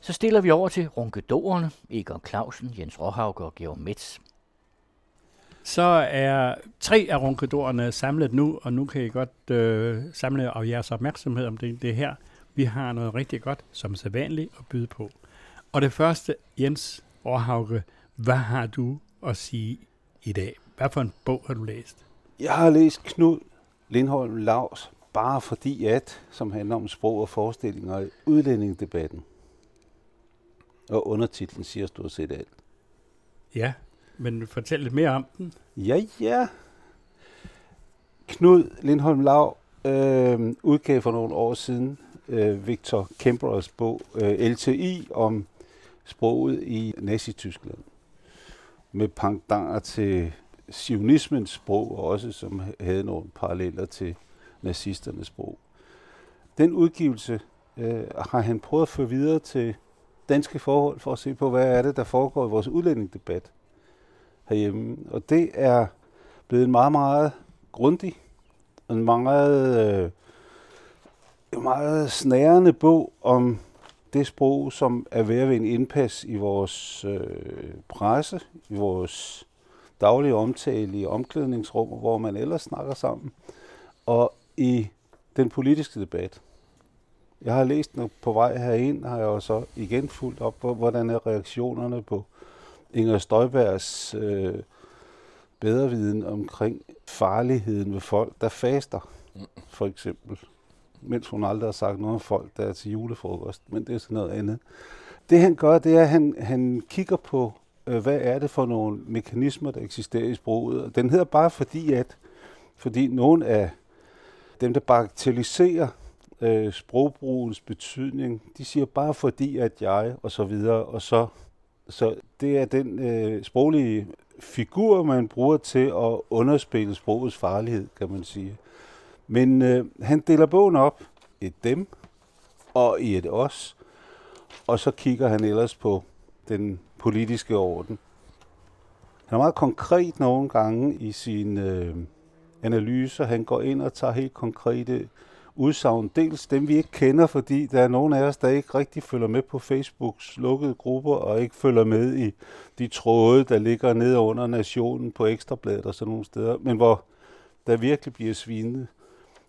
Så stiller vi over til runkedorerne, Egon Clausen, Jens Råhauke og Georg Metz. Så er tre af runkedorerne samlet nu, og nu kan I godt øh, samle af jeres opmærksomhed om det, det her. Vi har noget rigtig godt, som sædvanligt, at byde på. Og det første, Jens Råhauke, hvad har du at sige i dag? Hvad for en bog har du læst? Jeg har læst Knud Lindholm Lavs, bare fordi at, som handler om sprog og forestillinger i udlændingedebatten. Og undertitlen siger stort set alt. Ja, men fortæl lidt mere om den. Ja, ja. Knud Lindholm Lav øh, udgav for nogle år siden øh, Victor Kemperers bog øh, LTI om sproget i Nazi-Tyskland. Med pangdanger til sionismens sprog også, som havde nogle paralleller til nazisternes sprog. Den udgivelse øh, har han prøvet at føre videre til danske forhold for at se på, hvad er det, der foregår i vores udlændingdebat herhjemme. Og det er blevet en meget, meget grundig, en meget, øh, meget snærende bog om det sprog, som er ved at være en indpas i vores øh, presse, i vores daglige omtale i omklædningsrum, hvor man ellers snakker sammen, og i den politiske debat. Jeg har læst den på vej herind, har jeg jo så igen fulgt op på, hvordan er reaktionerne på Inger Støjbergs øh, bedreviden omkring farligheden ved folk, der faster, for eksempel. Mens hun aldrig har sagt noget om folk, der er til julefrokost, men det er sådan noget andet. Det han gør, det er, at han, han kigger på, øh, hvad er det for nogle mekanismer, der eksisterer i sproget. Den hedder bare fordi, at fordi nogle af dem, der bagatelliserer øh, sprogbrugens betydning, de siger bare fordi, at jeg, og så videre, og så, så det er den øh, sproglige figur, man bruger til at underspille sprogets farlighed, kan man sige. Men øh, han deler bogen op i et dem og i et os, og så kigger han ellers på den politiske orden. Han er meget konkret nogle gange i sine øh, analyser. Han går ind og tager helt konkrete udsagn. Dels dem, vi ikke kender, fordi der er nogen af os, der ikke rigtig følger med på Facebooks lukkede grupper, og ikke følger med i de tråde, der ligger nede under nationen på Ekstrabladet og sådan nogle steder, men hvor der virkelig bliver svinet.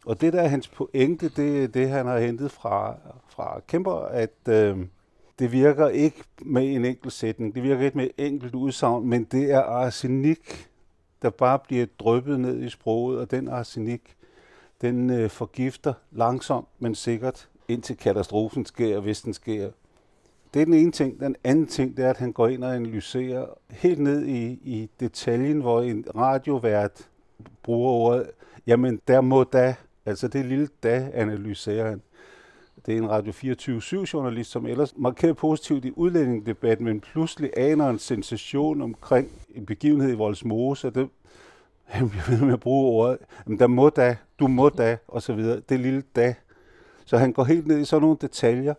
Og det der er hans pointe, det er det, han har hentet fra, fra Kæmper, at øh, det virker ikke med en enkelt sætning, det virker ikke med et enkelt udsagn, men det er arsenik, der bare bliver drøbet ned i sproget, og den arsenik, den øh, forgifter langsomt, men sikkert, indtil katastrofen sker, hvis den sker. Det er den ene ting. Den anden ting, det er, at han går ind og analyserer helt ned i, i detaljen, hvor en radiovært bruger ordet, jamen der må da, altså det lille da, analyserer han. Det er en Radio 24-7-journalist, som ellers markerer positivt i udlændingdebatten, men pludselig aner en sensation omkring en begivenhed i Voldsmose, og det, han bliver ved med at bruge ordet, jamen der må da, du må da, og så videre. Det lille da. Så han går helt ned i sådan nogle detaljer,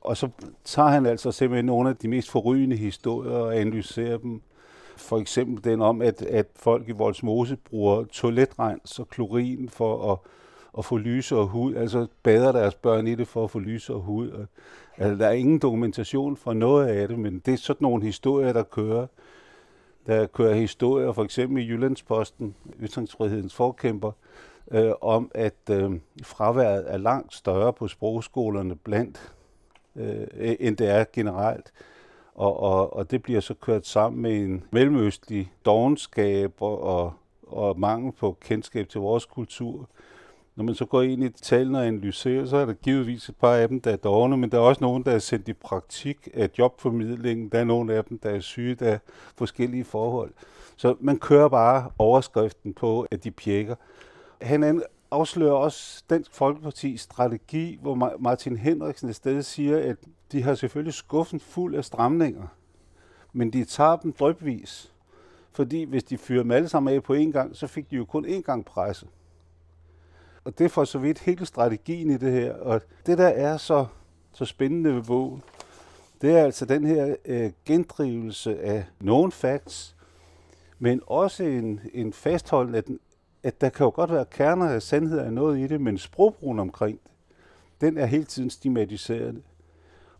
og så tager han altså simpelthen nogle af de mest forrygende historier og analyserer dem. For eksempel den om, at, at folk i Voldsmose bruger toiletrens og klorin for at, at få lyse og hud, altså bader deres børn i det for at få lyse og hud. Altså, der er ingen dokumentation for noget af det, men det er sådan nogle historier, der kører. Der kører historier, for eksempel i Jyllandsposten, ytringsfrihedens forkæmper, øh, om at øh, fraværet er langt større på sprogskolerne blandt, øh, end det er generelt. Og, og, og det bliver så kørt sammen med en mellemøstlig dogenskab og, og, og mangel på kendskab til vores kultur. Når man så går ind i tallene og analyserer, så er der givetvis et par af dem, der er dogne, men der er også nogen, der er sendt i praktik af jobformidlingen. Der er nogle af dem, der er syge, af forskellige forhold. Så man kører bare overskriften på, at de pjekker. Han afslører også Dansk Folkeparti's strategi, hvor Martin Henriksen i stedet siger, at de har selvfølgelig skuffen fuld af stramninger, men de tager dem drøbvis. Fordi hvis de fyrer dem alle sammen af på én gang, så fik de jo kun én gang presse. Og det er for så vidt hele strategien i det her. Og det, der er så, så spændende ved bogen, det er altså den her øh, gendrivelse af nogle facts, men også en, en fastholden, at, at der kan jo godt være kerner af sandhed af noget i det, men sprogbrugen omkring det, den er hele tiden stigmatiserende.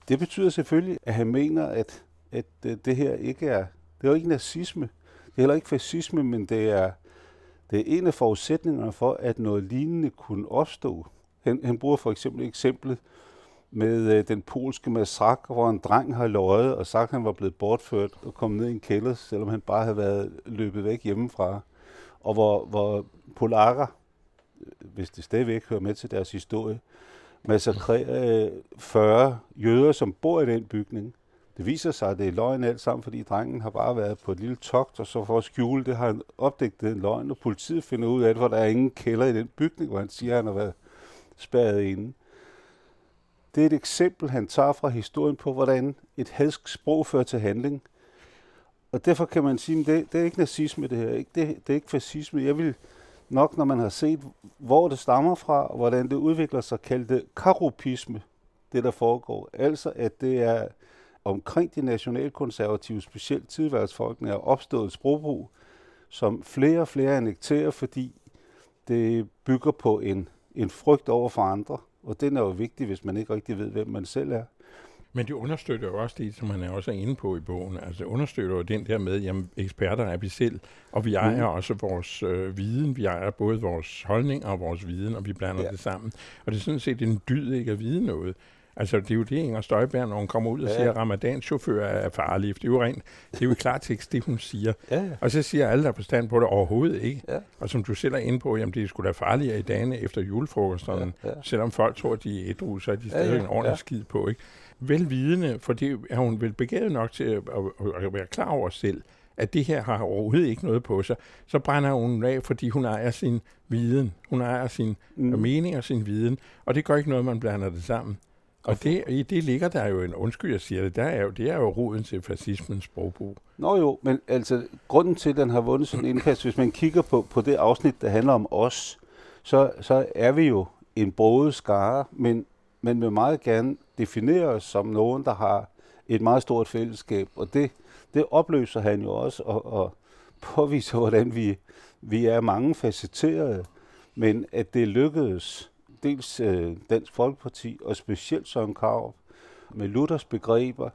det betyder selvfølgelig, at han mener, at, at øh, det her ikke er, det er jo ikke nazisme, det er heller ikke fascisme, men det er, det er en af forudsætningerne for, at noget lignende kunne opstå. Han, han bruger for eksempel eksemplet med øh, den polske massakre, hvor en dreng har løjet og sagt, at han var blevet bortført og kommet ned i en kælder, selvom han bare havde været løbet væk hjemmefra. Og hvor, hvor polakker, øh, hvis det stadigvæk hører med til deres historie, massakrerer øh, 40 jøder, som bor i den bygning. Det viser sig, at det er løgn alt sammen, fordi drengen har bare været på et lille togt, og så for at skjule det har han opdaget den løgn, og politiet finder ud af det, for der er ingen kælder i den bygning, hvor han siger, at han har været spærret inde. Det er et eksempel, han tager fra historien på, hvordan et hadsk sprog fører til handling. Og derfor kan man sige, at det, det er ikke nazisme det her, ikke, det, det er ikke fascisme. Jeg vil nok, når man har set, hvor det stammer fra, og hvordan det udvikler sig, kalde det karupisme, det der foregår. Altså, at det er omkring de nationalkonservative, specielt tidværdsfolkene, er opstået et sprogbrug, som flere og flere annekterer, fordi det bygger på en, en frygt over for andre. Og den er jo vigtig, hvis man ikke rigtig ved, hvem man selv er. Men det understøtter jo også det, som man er også inde på i bogen. Altså det understøtter jo den der med, at eksperter er vi selv, og vi ejer mm. også vores øh, viden. Vi ejer både vores holdning og vores viden, og vi blander ja. det sammen. Og det er sådan set en dyd ikke at vide noget. Altså, det er jo det, Inger Støjberg, når hun kommer ud og ja. siger, at ramadanchauffører er farlige. Det er jo rent, det er jo i klartekst, det hun siger. Ja, ja. Og så siger alle, der er på stand på det, overhovedet ikke. Ja. Og som du selv er inde på, jamen det skulle da farligere i dagene efter julefrokosterne. Ja, ja. Selvom folk tror, de er ædru, så er de stadig ja, ja. en ordentlig ja. skid på, ikke? Velvidende, for det er hun vel begavet nok til at, at, at være klar over selv, at det her har overhovedet ikke noget på sig, så brænder hun af, fordi hun ejer sin viden. Hun ejer sin mm. mening og sin viden, og det gør ikke noget, man blander det sammen. Og det, i det ligger der jo en, undskyld jeg siger det, der er jo, det er jo roden til fascismens sprogbrug. Nå jo, men altså grunden til, at den har vundet sådan en indkast, hvis man kigger på, på det afsnit, der handler om os, så, så er vi jo en broget skare, men, men vil meget gerne definere os som nogen, der har et meget stort fællesskab, og det, det opløser han jo også, og, og påviser, hvordan vi, vi er mange facetterede, men at det lykkedes dels øh, Dansk Folkeparti og specielt Søren Karup med Luthers begreber,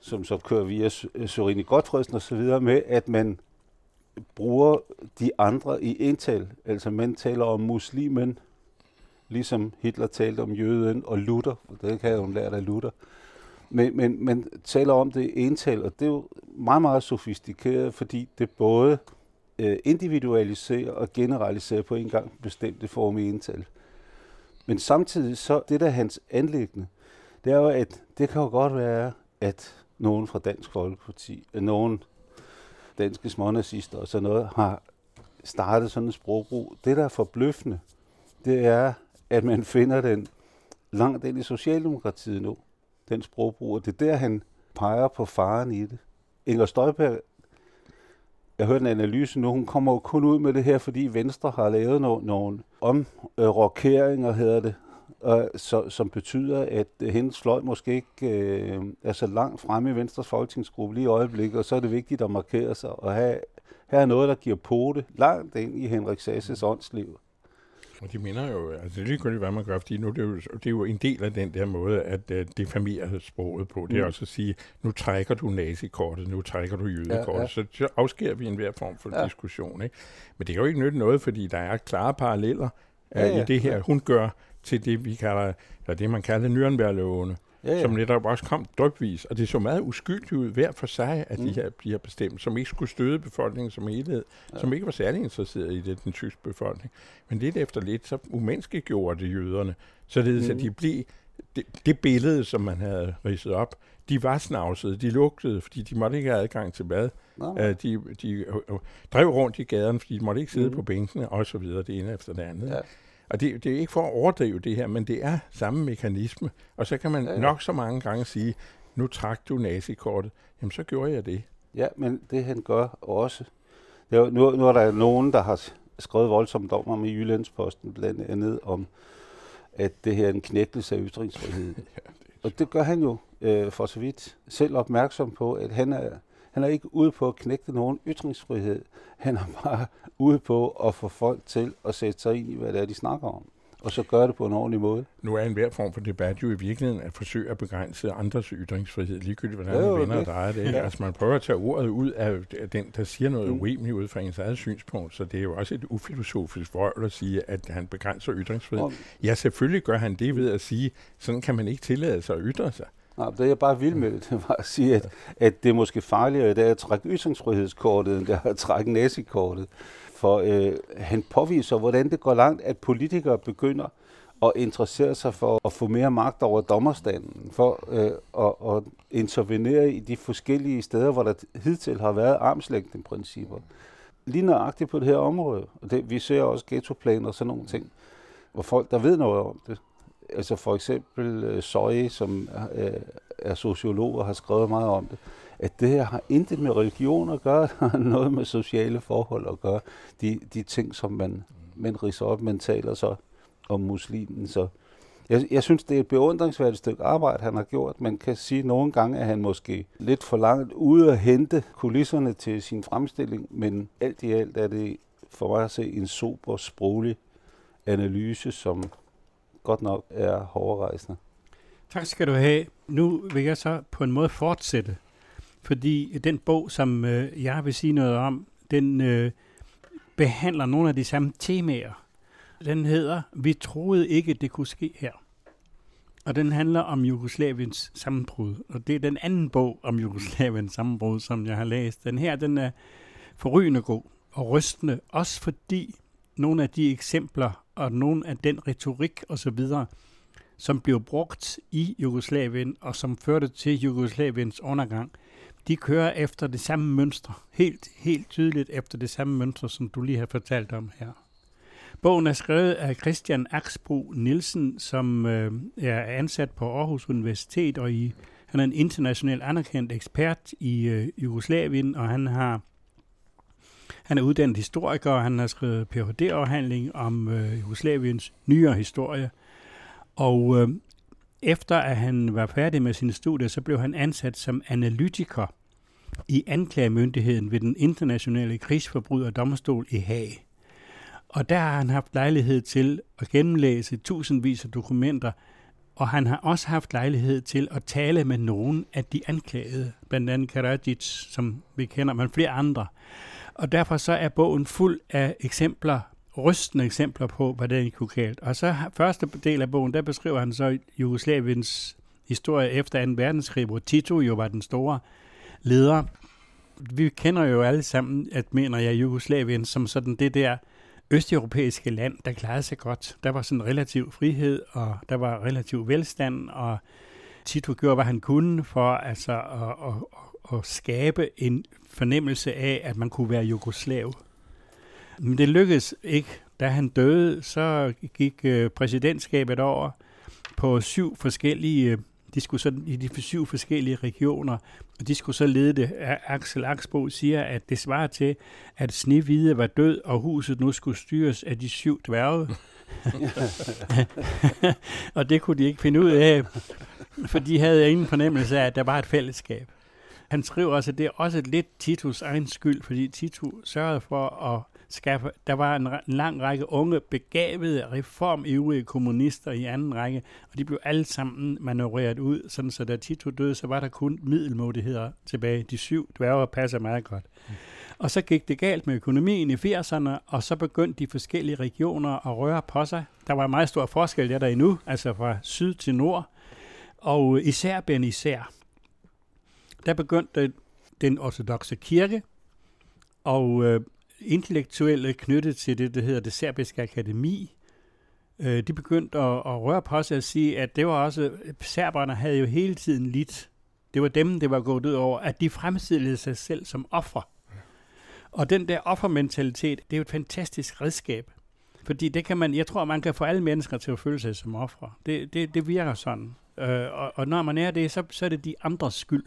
som så kører via øh, Sørini Godfredsen og så videre med, at man bruger de andre i ental. Altså man taler om muslimen, ligesom Hitler talte om jøden og Luther, det kan jeg jo af Luther. Men, men man taler om det i ental, og det er jo meget, meget sofistikeret, fordi det både øh, individualiserer og generaliserer på en gang bestemte form i ental. Men samtidig så, det der er hans anlæggende, det er jo, at det kan jo godt være, at nogen fra Dansk Folkeparti, øh, nogen danske smånazister og sådan noget, har startet sådan en sprogbrug. Det, der er forbløffende, det er, at man finder den langt ind i Socialdemokratiet nu, den sprogbrug, og det er der, han peger på faren i det. Inger Støjberg jeg hørte en analyse nu, hun kommer jo kun ud med det her, fordi Venstre har lavet no- nogle omrokeringer, hedder det, og, så, som betyder, at hendes fløj måske ikke øh, er så langt fremme i Venstres folketingsgruppe lige i øjeblikket, og så er det vigtigt at markere sig og have, her er noget, der giver pote langt ind i Henrik Sasses åndsliv. Og de minder jo, altså det er ligegyldigt, hvad man gør, fordi nu det er, jo, det er jo en del af den der måde at uh, defamere sproget på. Det er mm. også at sige, nu trækker du nazikortet, nu trækker du jødekortet, ja, ja. så, så afsker vi enhver form for ja. diskussion. Ikke? Men det kan jo ikke nytte noget, fordi der er klare paralleller uh, ja, ja, i det her, hun gør til det, vi kalder, eller det man kalder Nürnberg-lovene ja, ja. som netop også kom drøbvis. Og det så meget uskyldigt ud hver for sig, at mm. de her bliver bestemt, som ikke skulle støde befolkningen som helhed, ja. som ikke var særlig interesseret i det, den tyske befolkning. Men lidt efter lidt, så umenneskeliggjorde det jøderne, således mm. at de blev det, det billede, som man havde ridset op, de var snavsede, de lugtede, fordi de måtte ikke have adgang til bad. No. Uh, de, de uh, drev rundt i gaden, fordi de måtte ikke sidde mm. på bænkene, og så videre, det ene efter det andet. Ja. Og det, det er ikke for at overdrive det her, men det er samme mekanisme. Og så kan man ja, ja. nok så mange gange sige, nu trak du nazikortet. Jamen, så gjorde jeg det. Ja, men det han gør også. Det er, nu, nu er der nogen, der har skrevet voldsomt om i Jyllandsposten, blandt andet om, at det her er en knækkelse af ytringsfrihed. ja, det og det gør han jo øh, for så vidt selv opmærksom på, at han er, han er ikke ude på at knække nogen ytringsfrihed. Han er bare ude på at få folk til at sætte sig ind i, hvad det er, de snakker om. og så gøre det på en ordentlig måde. Nu er enhver form for debat jo i virkeligheden at forsøge at begrænse andres ytringsfrihed, ligegyldigt hvordan Jo, man vender og drejer det. ja. Altså man prøver at tage ordet ud af den, der siger noget Mm. urimeligt ud fra ens eget synspunkt, så det er jo også et ufilosofisk vrøvl at sige, at han begrænser ytringsfrihed. Og, Ja, selvfølgelig gør han det ved at sige, sådan kan man ikke tillade sig at ytre sig nej, det jeg bare vil med, det var at sige, at, at det er måske farligere i dag at trække ytringsfrihedskortet, end det er at trække nazikortet. For øh, han påviser, hvordan det går langt, at politikere begynder at interessere sig for at få mere magt over dommerstanden, for øh, at, at intervenere i de forskellige steder, hvor der hidtil har været armslængdeprincipper. Lige nøjagtigt på det her område. Og det, vi ser også ghettoplaner og sådan nogle ting, hvor folk, der ved noget om det, altså for eksempel øh, Søje, som øh, er sociolog og har skrevet meget om det, at det her har intet med religion at gøre, det har noget med sociale forhold at gøre. De, de ting, som man, man riser op, man taler så om muslimen. Så jeg, jeg synes, det er et beundringsværdigt stykke arbejde, han har gjort. Man kan sige nogle gange, at han måske lidt for langt ude at hente kulisserne til sin fremstilling, men alt i alt er det for mig at se en super sproglig analyse, som godt nok er hårdrejsende. Tak skal du have. Nu vil jeg så på en måde fortsætte, fordi den bog, som øh, jeg vil sige noget om, den øh, behandler nogle af de samme temaer. Den hedder Vi troede ikke, det kunne ske her. Og den handler om Jugoslaviens sammenbrud. Og det er den anden bog om Jugoslaviens sammenbrud, som jeg har læst. Den her, den er forrygende god og rystende, også fordi nogle af de eksempler og nogle af den retorik osv., som blev brugt i Jugoslavien og som førte til Jugoslaviens undergang, de kører efter det samme mønster. Helt, helt tydeligt efter det samme mønster, som du lige har fortalt om her. Bogen er skrevet af Christian Aksbro Nielsen, som øh, er ansat på Aarhus Universitet, og i, han er en international anerkendt ekspert i øh, Jugoslavien, og han har han er uddannet historiker, og han har skrevet Ph.D.-afhandling om øh, Jugoslaviens nyere historie. Og øh, efter at han var færdig med sine studier, så blev han ansat som analytiker i anklagemyndigheden ved den internationale krigsforbryderdomstol i Haag. Og der har han haft lejlighed til at gennemlæse tusindvis af dokumenter, og han har også haft lejlighed til at tale med nogen af de anklagede, blandt andet Karadzic, som vi kender, men flere andre. Og derfor så er bogen fuld af eksempler, rystende eksempler på, hvad det kunne galt. Og så første del af bogen, der beskriver han så Jugoslaviens historie efter 2. verdenskrig, hvor Tito jo var den store leder. Vi kender jo alle sammen, at mener jeg, Jugoslavien som sådan det der østeuropæiske land, der klarede sig godt. Der var sådan relativ frihed, og der var relativ velstand, og Tito gjorde, hvad han kunne for altså at, at, at, at skabe en fornemmelse af, at man kunne være jugoslav. Men det lykkedes ikke. Da han døde, så gik øh, præsidentskabet over på syv forskellige, øh, de skulle så, i de syv forskellige regioner, og de skulle så lede det. Axel Axbo siger, at det svarer til, at Snevide var død, og huset nu skulle styres af de syv dværge. og det kunne de ikke finde ud af, for de havde ingen fornemmelse af, at der var et fællesskab. Han skriver også, at det er også lidt Titus egen skyld, fordi Tito sørgede for at skaffe, der var en, en lang række unge, begavede, reformivrige kommunister i anden række, og de blev alle sammen manøvreret ud, sådan så da Tito døde, så var der kun middelmodigheder tilbage. De syv dværger passer meget godt. Mm. Og så gik det galt med økonomien i 80'erne, og så begyndte de forskellige regioner at røre på sig. Der var en meget stor forskel der, der endnu, altså fra syd til nord, og især Ben især. Der begyndte den ortodoxe kirke, og øh, intellektuelle knyttet til det, der hedder det serbiske akademi, øh, de begyndte at, at røre på sig og sige, at det var også, serberne havde jo hele tiden lidt, det var dem, det var gået ud over, at de fremstillede sig selv som ofre. Og den der offermentalitet, det er jo et fantastisk redskab. Fordi det kan man, jeg tror, man kan få alle mennesker til at føle sig som ofre. Det, det, det virker sådan. Øh, og, og når man er det, så, så er det de andres skyld.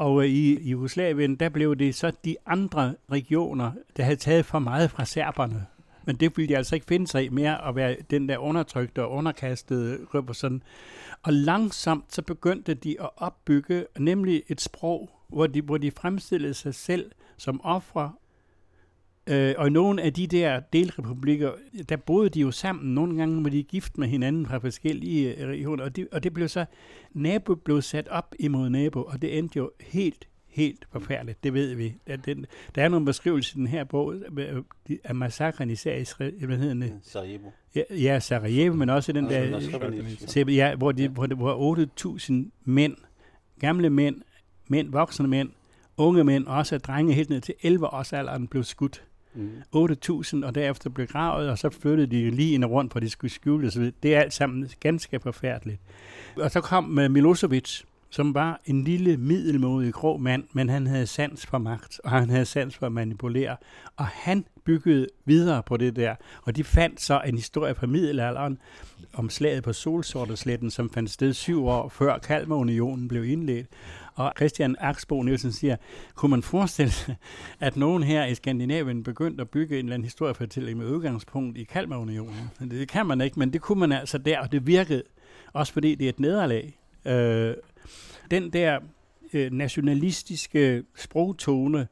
Og øh, i Jugoslavien, der blev det så de andre regioner, der havde taget for meget fra serberne. Men det ville de altså ikke finde sig i mere at være den der undertrykte og underkastede gruppe sådan. Og langsomt så begyndte de at opbygge nemlig et sprog, hvor de, hvor de fremstillede sig selv som ofre, Øh, og i nogle af de der delrepublikker, der boede de jo sammen. Nogle gange var de gift med hinanden fra forskellige øh, regioner, og det, og det blev så, nabo blev sat op imod nabo, og det endte jo helt, helt forfærdeligt. Det ved vi. Der, den, der er nogle beskrivelser i den her bog øh, af massakren især i hvad hedder det? Sarajevo. Ja, ja, Sarajevo, men også den der, ja, hvor, de, hvor, hvor 8.000 mænd, gamle mænd, mænd, voksne mænd, unge mænd, også drenge helt ned til 11 års alderen blev skudt. Mm. 8.000, og derefter blev gravet, og så flyttede de lige ind rundt, for de skulle skjule osv. Det er alt sammen ganske forfærdeligt. Og så kom øh, Milosevic, som var en lille, middelmodig grå mand, men han havde sans for magt, og han havde sans for at manipulere. Og han byggede videre på det der. Og de fandt så en historie fra middelalderen om slaget på Solsortesletten, som fandt sted syv år før Kalmarunionen blev indledt. Og Christian Aksbo Nielsen siger, kunne man forestille sig, at nogen her i Skandinavien begyndte at bygge en eller anden historiefortælling med udgangspunkt i Kalmarunionen? Det kan man ikke, men det kunne man altså der, og det virkede. Også fordi det er et nederlag. Øh, den der øh, nationalistiske sprogtone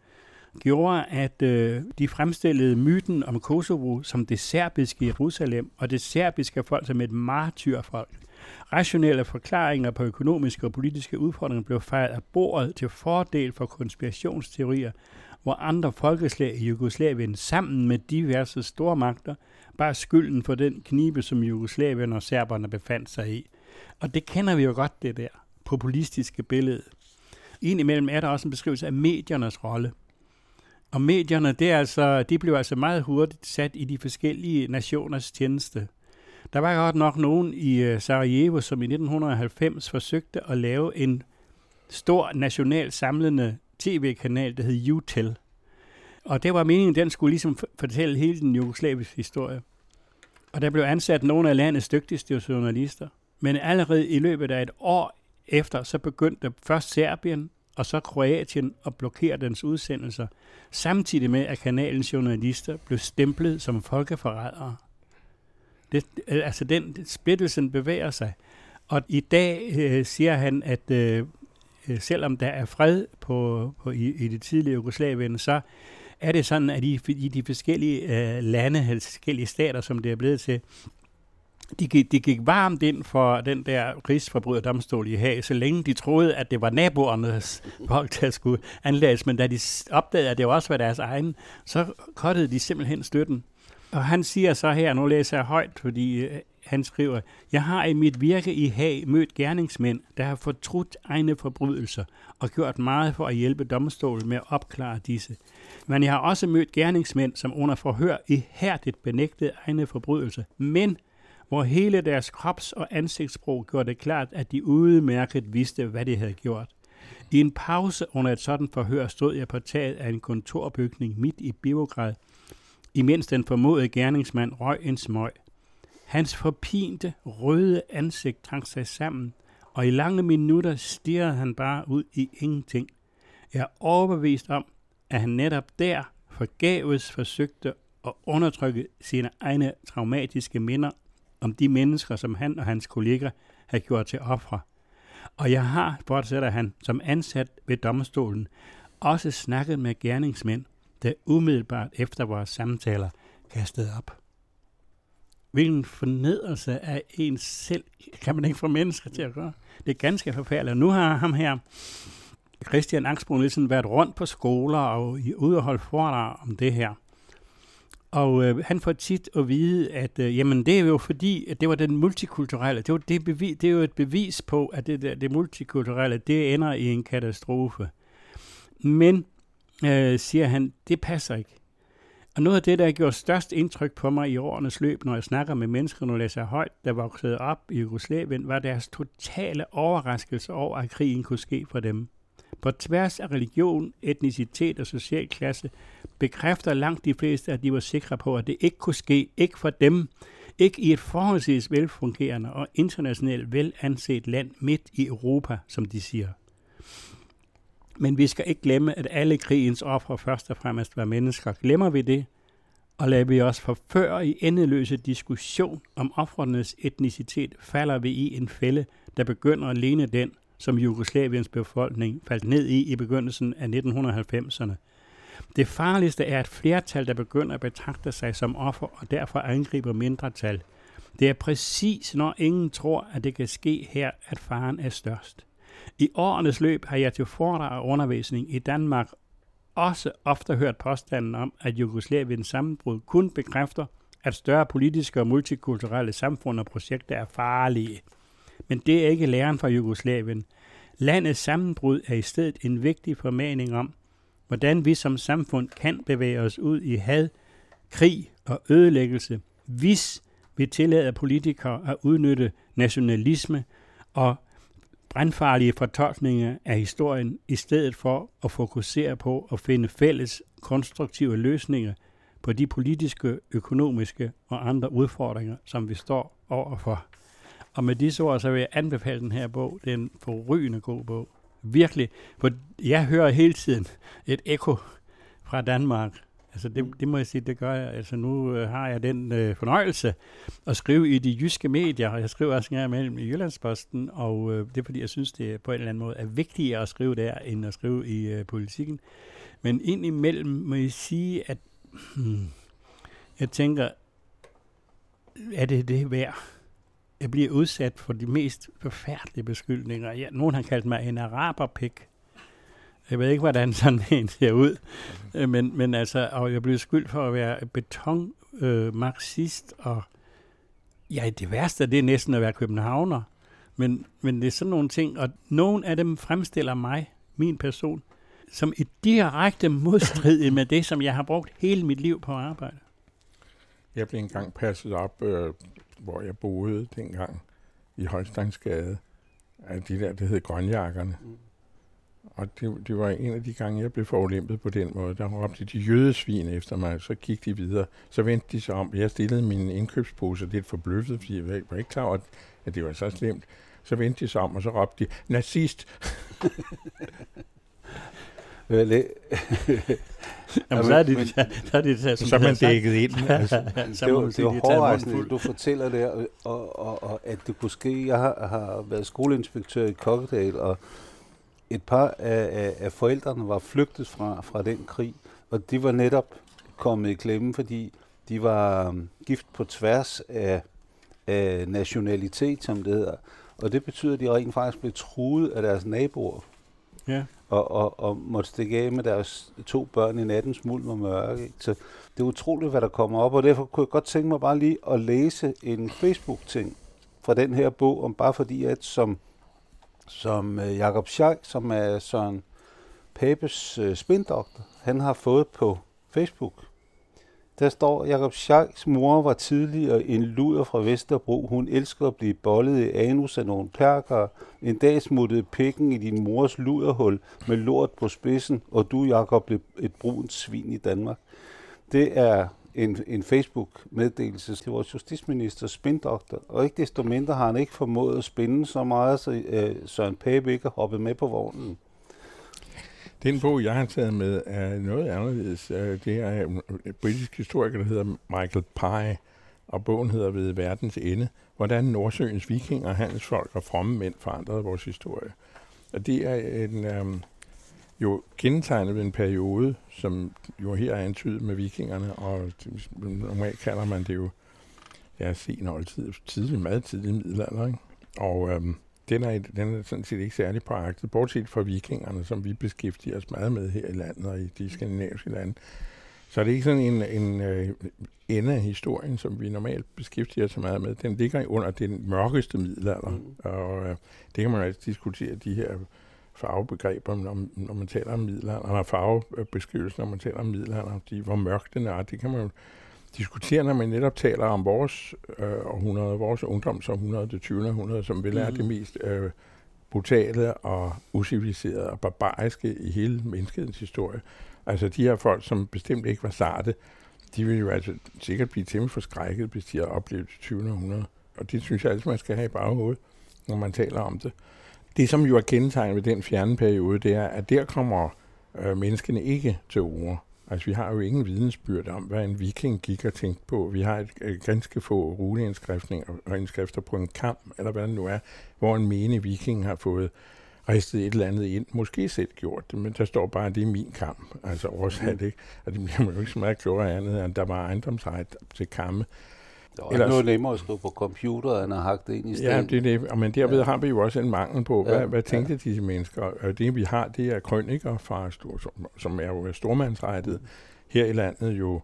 gjorde, at øh, de fremstillede myten om Kosovo som det serbiske Jerusalem, og det serbiske folk som et martyrfolk. Rationelle forklaringer på økonomiske og politiske udfordringer blev fejret af bordet til fordel for konspirationsteorier, hvor andre folkeslag i Jugoslavien sammen med diverse stormagter bare skylden for den knibe, som Jugoslavien og serberne befandt sig i. Og det kender vi jo godt, det der populistiske billede. Indimellem er der også en beskrivelse af mediernes rolle. Og medierne, det er altså, de blev altså meget hurtigt sat i de forskellige nationers tjeneste. Der var godt nok nogen i øh, Sarajevo, som i 1990 forsøgte at lave en stor national samlende tv-kanal, der hed UTEL. Og det var meningen, den skulle ligesom fortælle hele den jugoslaviske historie. Og der blev ansat nogle af landets dygtigste journalister. Men allerede i løbet af et år efter, så begyndte først Serbien og så Kroatien at blokere dens udsendelser, samtidig med, at kanalens journalister blev stemplet som folkeforrædere. Det, altså den splittelsen bevæger sig. Og i dag øh, siger han, at øh, øh selvom der er fred på, på i, i det tidlige Jugoslavien, så er det sådan, at i, i de forskellige øh, lande, forskellige stater, som det er blevet til, de gik, de gik varmt ind for den der rigsforbryderdomstol i Haag, så længe de troede, at det var naboernes folk, der skulle anlægges. Men da de opdagede, at det også var deres egen, så kottede de simpelthen støtten. Og han siger så her, nu læser jeg højt, fordi øh, han skriver, Jeg har i mit virke i Haag mødt gerningsmænd, der har fortrudt egne forbrydelser og gjort meget for at hjælpe domstolen med at opklare disse. Men jeg har også mødt gerningsmænd, som under forhør ihærdigt benægtede egne forbrydelser, men hvor hele deres krops- og ansigtssprog gjorde det klart, at de udmærket vidste, hvad de havde gjort. I en pause under et sådan forhør stod jeg på taget af en kontorbygning midt i Biograd, imens den formodede gerningsmand røg en smøg. Hans forpinte, røde ansigt trang sig sammen, og i lange minutter stirrede han bare ud i ingenting. Jeg er overbevist om, at han netop der forgæves forsøgte at undertrykke sine egne traumatiske minder om de mennesker, som han og hans kolleger havde gjort til ofre. Og jeg har, fortsætter han, som ansat ved domstolen, også snakket med gerningsmænd, der umiddelbart efter vores samtaler kastede op. Hvilken fornedrelse af en selv kan man ikke få mennesker til at gøre. Det er ganske forfærdeligt. Nu har ham her, Christian Angsbro Nielsen, været rundt på skoler og ude og holde foredrag om det her. Og øh, han får tit at vide, at øh, jamen, det er jo fordi, at det var den multikulturelle, det, var det, bevis, det er jo et bevis på, at det, der, det multikulturelle, det ender i en katastrofe. Men, øh, siger han, det passer ikke. Og noget af det, der har gjort størst indtryk på mig i årenes løb, når jeg snakker med mennesker, når jeg læser højt, der voksede op i Jugoslavien, var deres totale overraskelse over, at krigen kunne ske for dem. På tværs af religion, etnicitet og social klasse bekræfter langt de fleste, at de var sikre på, at det ikke kunne ske, ikke for dem, ikke i et forholdsvis velfungerende og internationalt velanset land midt i Europa, som de siger. Men vi skal ikke glemme, at alle krigens ofre først og fremmest var mennesker. Glemmer vi det, og lader vi os forføre i endeløse diskussion om offrenes etnicitet, falder vi i en fælde, der begynder at ligne den, som Jugoslaviens befolkning faldt ned i i begyndelsen af 1990'erne. Det farligste er et flertal, der begynder at betragte sig som offer og derfor angriber mindretal. Det er præcis, når ingen tror, at det kan ske her, at faren er størst. I årenes løb har jeg til foredrag og undervisning i Danmark også ofte hørt påstanden om, at Jugoslaviens sammenbrud kun bekræfter, at større politiske og multikulturelle samfund og projekter er farlige. Men det er ikke læren fra Jugoslavien. Landets sammenbrud er i stedet en vigtig formaning om, hvordan vi som samfund kan bevæge os ud i had, krig og ødelæggelse, hvis vi tillader politikere at udnytte nationalisme og brandfarlige fortolkninger af historien, i stedet for at fokusere på at finde fælles konstruktive løsninger på de politiske, økonomiske og andre udfordringer, som vi står overfor. Og med disse ord, så vil jeg anbefale den her bog. Det er en forrygende god bog. Virkelig. For jeg hører hele tiden et ekko fra Danmark. Altså det, det må jeg sige, det gør jeg. Altså nu øh, har jeg den øh, fornøjelse at skrive i de jyske medier, og jeg skriver også en gang imellem i Jyllandsposten, og øh, det er fordi, jeg synes, det på en eller anden måde er vigtigere at skrive der, end at skrive i øh, politikken. Men indimellem må jeg sige, at hmm, jeg tænker, er det det værd? Jeg bliver udsat for de mest forfærdelige beskyldninger. Ja, nogen har kaldt mig en araberpik. Jeg ved ikke, hvordan sådan en ser ud. Øh, men, men altså, og jeg blev skyldt for at være beton, øh, marxist, og ja, det værste det er næsten at være københavner. Men, men det er sådan nogle ting, og nogen af dem fremstiller mig, min person, som i direkte modstrid med det, som jeg har brugt hele mit liv på at arbejde. Jeg blev engang passet op, øh, hvor jeg boede dengang i Holsteinsgade, af de der, der hed grønjakkerne. Mm. Og det, det var en af de gange, jeg blev forulempet på den måde. Der råbte de jødesvin efter mig, så gik de videre. Så vendte de sig om. Jeg stillede min indkøbspose lidt forbløffet, fordi jeg var ikke klar at det var så slemt. Så vendte de sig om, og så råbte de, nazist! Jamen, så er det, så, er det, så, så er man dækket ind. Altså. så det, var, det var hårdrejsende, du fortæller det, og, og, og, og, at det kunne ske. Jeg har, har været skoleinspektør i Kokkedal, og et par af, af, af forældrene var flygtet fra, fra den krig, og de var netop kommet i klemme, fordi de var um, gift på tværs af, af nationalitet, som det hedder. Og det betyder, at de rent faktisk blev truet af deres naboer. Ja. Og, og, og måtte stikke af med deres to børn i nattens mulm og mørke. Så det er utroligt, hvad der kommer op, og derfor kunne jeg godt tænke mig bare lige at læse en Facebook-ting fra den her bog, om bare fordi, at som som øh, Jakob Schack, som er Søren Papes øh, spindoktor, han har fået på Facebook. Der står, Jakob Scheiks mor var tidligere en luder fra Vesterbro. Hun elsker at blive bollet i anus af nogle perker. En dag smuttede pikken i din mors luderhul med lort på spidsen, og du, Jakob, blev et brunt svin i Danmark. Det er en, en Facebook-meddelelse til vores justitsminister, spindoktor, og ikke desto mindre har han ikke formået at spinde så meget, så øh, Søren Pape ikke har hoppet med på vognen. Den bog, jeg har taget med, er noget anderledes. Øh, det er øh, en britisk historiker, der hedder Michael Pye, og bogen hedder Ved verdens ende, hvordan Nordsøens vikinger, handelsfolk og fromme mænd forandrede vores historie. Og det er en, øhm, jo kendetegnet ved en periode, som jo her er antydet med vikingerne, og normalt kalder man det jo ja, sen oldtid, tidlig, meget tidlig middelalder, ikke? Og øhm, den, er, den er sådan set ikke særlig praktisk, bortset fra vikingerne, som vi beskæftiger os meget med her i landet og i de skandinaviske lande. Så det er ikke sådan en, en øh, ende af historien, som vi normalt beskæftiger os meget med. Den ligger under den mørkeste middelalder, mm. og øh, det kan man altså diskutere, de her farvebegreber, når, når man taler om middelalderen, og farvebeskrivelser, når man taler om middelalderen, de, hvor mørkt den er, det kan man jo diskutere, når man netop taler om vores øh, århundrede, vores ungdomsårhundrede, det 20. århundrede, som vil er mm. det mest øh, brutale og usiviliserede og barbariske i hele menneskehedens historie. Altså de her folk, som bestemt ikke var sarte, de ville jo altså sikkert blive temmelig forskrækket, hvis de har oplevet det 20. århundrede. Og det synes jeg altid, man skal have i baghovedet, når man taler om det. Det, som jo er kendetegnet ved den fjerne periode, det er, at der kommer øh, menneskene ikke til ord. Altså, vi har jo ingen vidensbyrd om, hvad en viking gik og tænkte på. Vi har et, et ganske få runeindskrifter og indskrifter på en kamp, eller hvad det nu er, hvor en mene viking har fået ristet et eller andet ind, måske selv gjort det, men der står bare, at det er min kamp, altså oversat, mm. ikke? Og det bliver man jo ikke så meget klogere andet, end der var ejendomsret til kamme. Det var Ellers, noget nemmere at skrive på computer, end at hakke det ind i stedet. Ja, det er det. Men derved ja. har vi jo også en mangel på, hvad, ja, hvad tænkte ja. disse mennesker? Og det vi har, det er krøniker, fra, som, som er jo stormandsrettet. Her i landet jo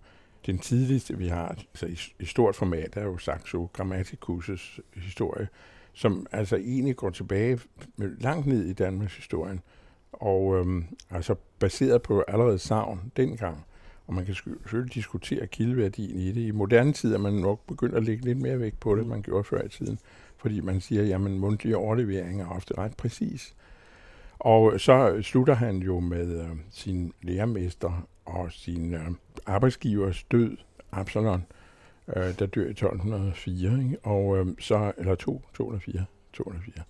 den tidligste, vi har, altså i, i stort format, er jo Saxo Grammaticus' historie, som altså egentlig går tilbage langt ned i Danmarks historien, og øhm, altså baseret på allerede savn dengang. Og man kan selvfølgelig diskutere kildeværdien i det. I moderne tid er man nok begyndt at lægge lidt mere vægt på det, end man gjorde før i tiden. Fordi man siger, at mundtlige overleveringer er ofte ret præcis. Og så slutter han jo med øh, sin lærermester og sin øh, arbejdsgivers død, Absalon, øh, der dør i 1204, ikke? Og, øh, så, eller 2, 204, 204.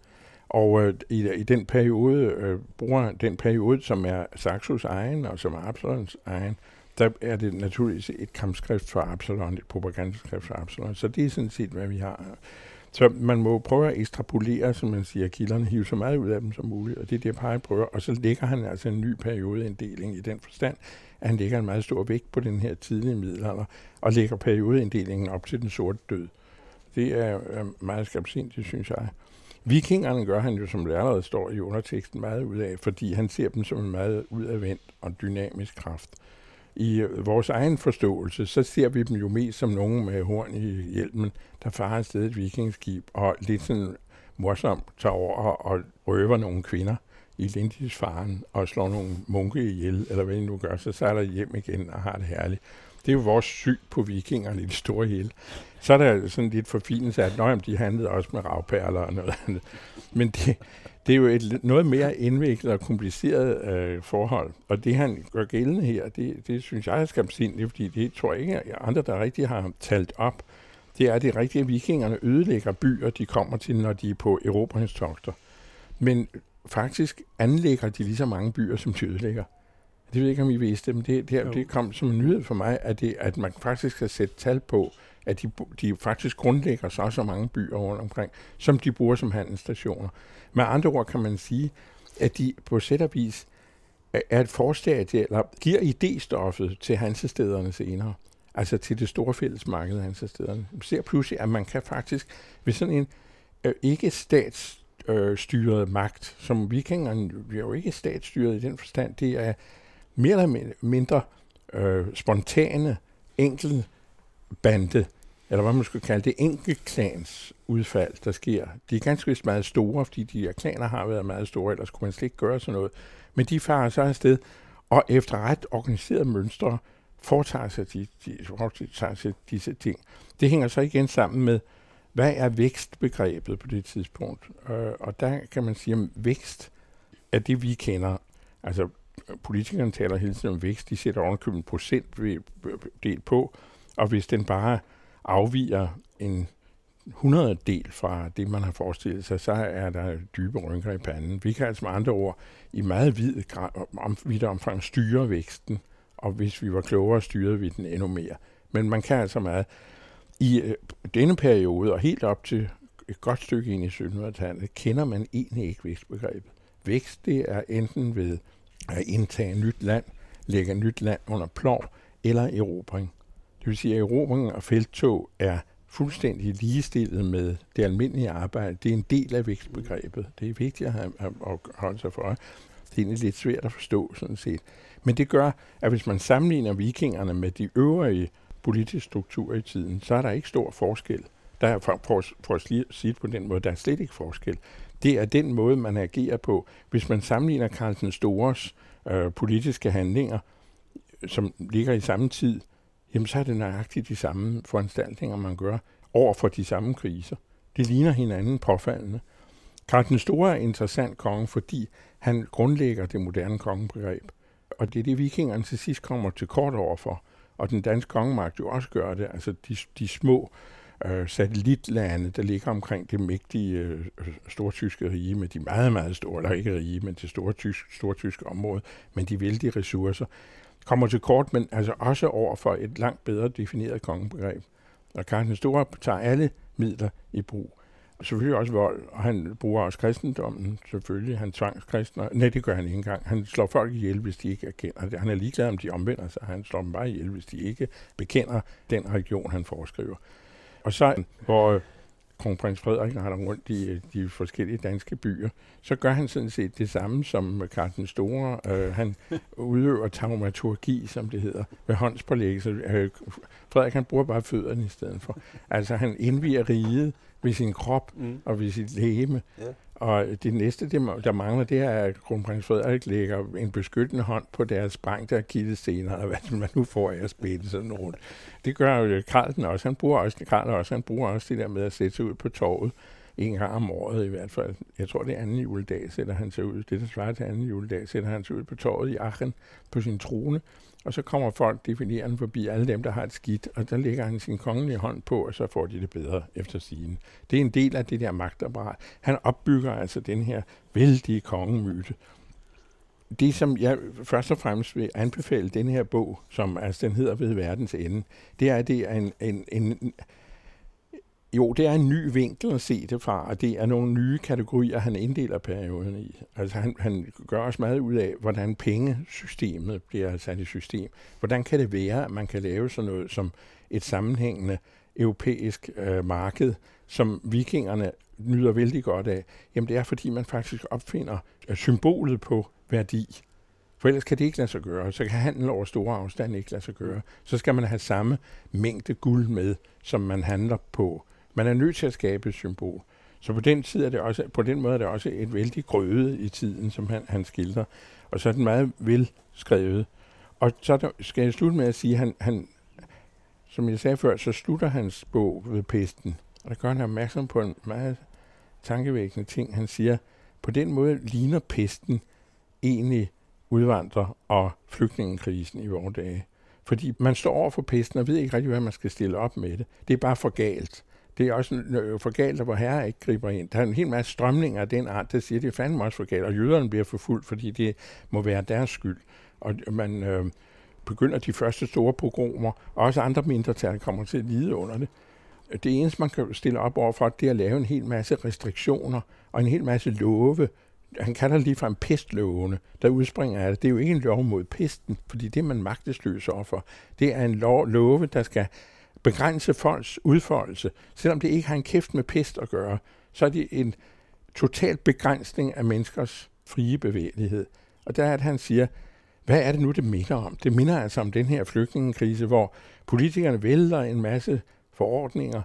Og øh, i, i den periode, øh, bruger den periode, som er Saxos egen, og som er Absalons egen, der er det naturligvis et kampskrift for Absalon, et propagandaskrift for Absalon. Så det er sådan set, hvad vi har. Så man må prøve at ekstrapolere, som man siger, kilderne, hive så meget ud af dem som muligt, og det er det, Paj prøver. Og så lægger han altså en ny periodeinddeling i den forstand, at han lægger en meget stor vægt på den her tidlige middelalder, og lægger periodeinddelingen op til den sorte død. Det er meget skabsindigt, synes jeg. Vikingerne gør han jo, som det allerede står i underteksten, meget ud af, fordi han ser dem som en meget udadvendt og dynamisk kraft i øh, vores egen forståelse, så ser vi dem jo mest som nogen med horn i hjelmen, der farer afsted et vikingskib, og lidt sådan morsomt tager over og røver nogle kvinder i Lindisfaren og slår nogle munke ihjel, eller hvad de nu gør, så sejler de hjem igen og har det herligt. Det er jo vores syg på vikingerne i det store hele. Så er der sådan lidt forfinelse af, at de handlede også med ravperler og noget andet. Men det, det er jo et noget mere indviklet og kompliceret øh, forhold. Og det, han gør gældende her, det, det synes jeg er skamsindigt, fordi det tror jeg ikke, at andre, der rigtig har talt op, det er, at det rigtige, at vikingerne ødelægger byer, de kommer til, når de er på erobringstogter. Men faktisk anlægger de lige så mange byer, som de ødelægger. Det ved jeg ikke, om I vidste, men det, det, det kom som en nyhed for mig, at, det, at man faktisk skal sætte tal på, at de, de faktisk grundlægger så så mange byer rundt omkring, som de bruger som handelsstationer. Med andre ord kan man sige, at de på sæt og vis er et forstadie, eller giver idéstoffet til hansestederne senere. Altså til det store fællesmarked af hansestederne. Man ser pludselig, at man kan faktisk ved sådan en øh, ikke statsstyret øh, magt, som vikingerne er jo ikke statsstyret i den forstand, det er mere eller mindre øh, spontane, enkel bande eller hvad man skulle kalde det, enkeltklans udfald, der sker. De er ganske vist meget store, fordi de her klaner har været meget store, ellers kunne man slet ikke gøre sådan noget. Men de farer så afsted, og efter ret organiseret mønstre, foretager sig, de, de, foretager sig disse ting. Det hænger så igen sammen med, hvad er vækstbegrebet på det tidspunkt? Øh, og der kan man sige, at vækst er det, vi kender. Altså, politikerne taler hele tiden om vækst, de sætter ovenkøbet en procentdel på, og hvis den bare afviger en 100 fra det, man har forestillet sig, så er der dybe rynker i panden. Vi kan altså med andre ord i meget vid grad, om, vidt omfang styre væksten, og hvis vi var klogere, styrede vi den endnu mere. Men man kan altså meget. I øh, denne periode, og helt op til et godt stykke ind i 1700-tallet, kender man egentlig ikke vækstbegrebet. Vækst, det er enten ved at indtage nyt land, lægge nyt land under plov, eller erobring. Det vil sige, at erobringen og felttog er fuldstændig ligestillet med det almindelige arbejde. Det er en del af vækstbegrebet. Det er vigtigt at, have, at holde sig for øje. Det er egentlig lidt svært at forstå, sådan set. Men det gør, at hvis man sammenligner vikingerne med de øvrige politiske strukturer i tiden, så er der ikke stor forskel. Der er, for, for, for at sige det på den måde, der er slet ikke forskel. Det er den måde, man agerer på. Hvis man sammenligner Karl den Stores øh, politiske handlinger, som ligger i samme tid, jamen så er det nøjagtigt de samme foranstaltninger, man gør over for de samme kriser. Det ligner hinanden påfaldende. Karl den Store er interessant konge, fordi han grundlægger det moderne kongebegreb. Og det er det, vikingerne til sidst kommer til kort overfor. Og den danske kongemagt jo også gør det. Altså de, de små øh, satellitlande, der ligger omkring det mægtige øh, øh stortyske rige, med de meget, meget store, eller ikke rige, men det store tysk, stortyske område, men de vældige ressourcer kommer til kort, men altså også over for et langt bedre defineret kongebegreb. Og Karl den Store tager alle midler i brug. selvfølgelig også vold, og han bruger også kristendommen, selvfølgelig. Han tvangskristner. Nej, det gør han ikke engang. Han slår folk ihjel, hvis de ikke erkender det. Han er ligeglad, om de omvender sig. Han slår dem bare ihjel, hvis de ikke bekender den religion, han foreskriver. Og så, hvor kronprins Frederik har rundt i de forskellige danske byer, så gør han sådan set det samme som Karl den Store. Øh, han udøver taumaturgi, som det hedder, ved håndspålæggelse. Øh, Frederik han bruger bare fødderne i stedet for. Altså han indviger riget ved sin krop mm. og ved sit læme. Ja. Og det næste, det, der mangler, det er, at kronprins Frederik lægger en beskyttende hånd på deres sprængte kildestener, og hvad man nu får af at spille sådan rundt. Det gør jo Karl den også. Han bruger også, Karl også, han bruger også det der med at sætte sig ud på torvet en gang om året i hvert fald. Jeg tror, det er anden juledag, sætter han sig ud. Det, der svarer til anden juledag, sætter han sig ud på torvet i Aachen på sin trone og så kommer folk definerende forbi alle dem, der har et skidt, og der lægger han sin kongelige hånd på, og så får de det bedre efter sigende. Det er en del af det der magtapparat. Han opbygger altså den her vældige kongemyte. Det, som jeg først og fremmest vil anbefale den her bog, som altså den hedder Ved verdens ende, det er, at det er en, en, en jo, det er en ny vinkel at se det fra, og det er nogle nye kategorier, han inddeler perioden i. Altså han, han gør også meget ud af, hvordan pengesystemet bliver sat i system. Hvordan kan det være, at man kan lave sådan noget som et sammenhængende europæisk øh, marked, som vikingerne nyder vældig godt af? Jamen det er, fordi man faktisk opfinder øh, symbolet på værdi. For ellers kan det ikke lade sig gøre. Så kan handel over store afstande ikke lade sig gøre. Så skal man have samme mængde guld med, som man handler på man er nødt til at skabe et symbol. Så på den, tid er det også, på den måde er det også et vældig grøde i tiden, som han, han skildrer. Og så er den meget velskrevet. Og så der, skal jeg slutte med at sige, at han, han, som jeg sagde før, så slutter hans bog ved pesten. Og der gør han opmærksom på en meget tankevækkende ting. Han siger, på den måde ligner pesten egentlig udvandrer- og flygtningekrisen i vores dage. Fordi man står over for pesten og ved ikke rigtig, hvad man skal stille op med det. Det er bare for galt det er også for galt, at hvor herre ikke griber ind. Der er en hel masse strømninger af den art, der siger, det er fandme også for galt, og jøderne bliver forfulgt, fordi det må være deres skyld. Og man øh, begynder de første store pogromer, og også andre mindretal kommer til at lide under det. Det eneste, man kan stille op overfor, det er at lave en hel masse restriktioner og en hel masse love. Han kalder det lige fra en pestlovene, der udspringer af det. Det er jo ikke en lov mod pesten, fordi det er man magtesløs overfor. Det er en lov, love, der skal begrænse folks udfoldelse, selvom det ikke har en kæft med pest at gøre, så er det en total begrænsning af menneskers frie bevægelighed. Og der er, at han siger, hvad er det nu, det minder om? Det minder altså om den her flygtningekrise, hvor politikerne vælter en masse forordninger,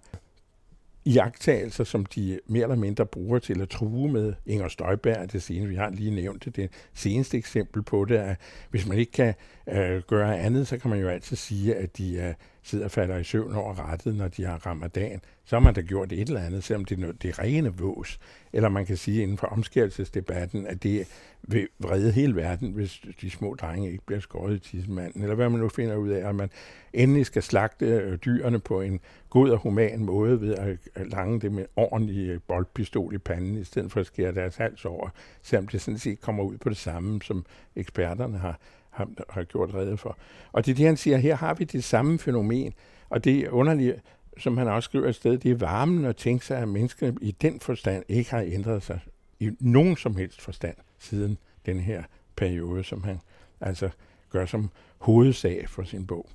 iagtagelser, som de mere eller mindre bruger til at true med. Inger Støjberg, det seneste, vi har lige nævnt det, det seneste eksempel på det, er, hvis man ikke kan øh, gøre andet, så kan man jo altid sige, at de øh, sidder og falder i søvn over rettet, når de har ramadan. Så har man da gjort et eller andet, selvom det er, noget, det er rene vås. Eller man kan sige inden for omskærelsesdebatten, at det vil vrede hele verden, hvis de små drenge ikke bliver skåret i tidsmanden. Eller hvad man nu finder ud af, at man endelig skal slagte øh, dyrene på en god og human måde ved at lange det med ordentlig øh, boldpistol i panden, i stedet for at skære deres hals over, selvom det sådan set kommer ud på det samme, som eksperterne har, har, har gjort redde for. Og det er det, han siger, her har vi det samme fænomen, og det er underligt, som han også skriver et sted, det er varmen at tænke sig, at mennesker i den forstand ikke har ændret sig i nogen som helst forstand siden den her periode, som han altså gør som hovedsag for sin bog.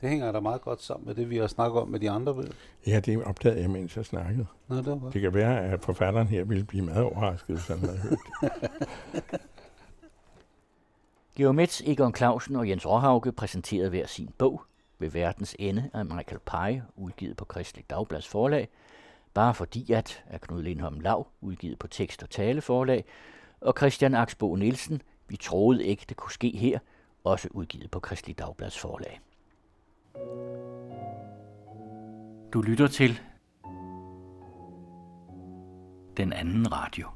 Det hænger da meget godt sammen med det, vi har snakket om med de andre bøger. Ja, det opdagede jeg, mens jeg snakkede. Nå, det, var det kan være, at forfatteren her ville blive meget overrasket, hvis han havde hørt Geomets Egon Clausen og Jens Råhauke præsenterede hver sin bog ved verdens ende af Michael Pye, udgivet på Kristelig Dagblads forlag, bare fordi at af Knud Lindholm Lav, udgivet på Tekst og Tale forlag, og Christian Aksbo Nielsen, vi troede ikke, det kunne ske her, også udgivet på Kristelig Dagblads forlag. Du lytter til den anden radio.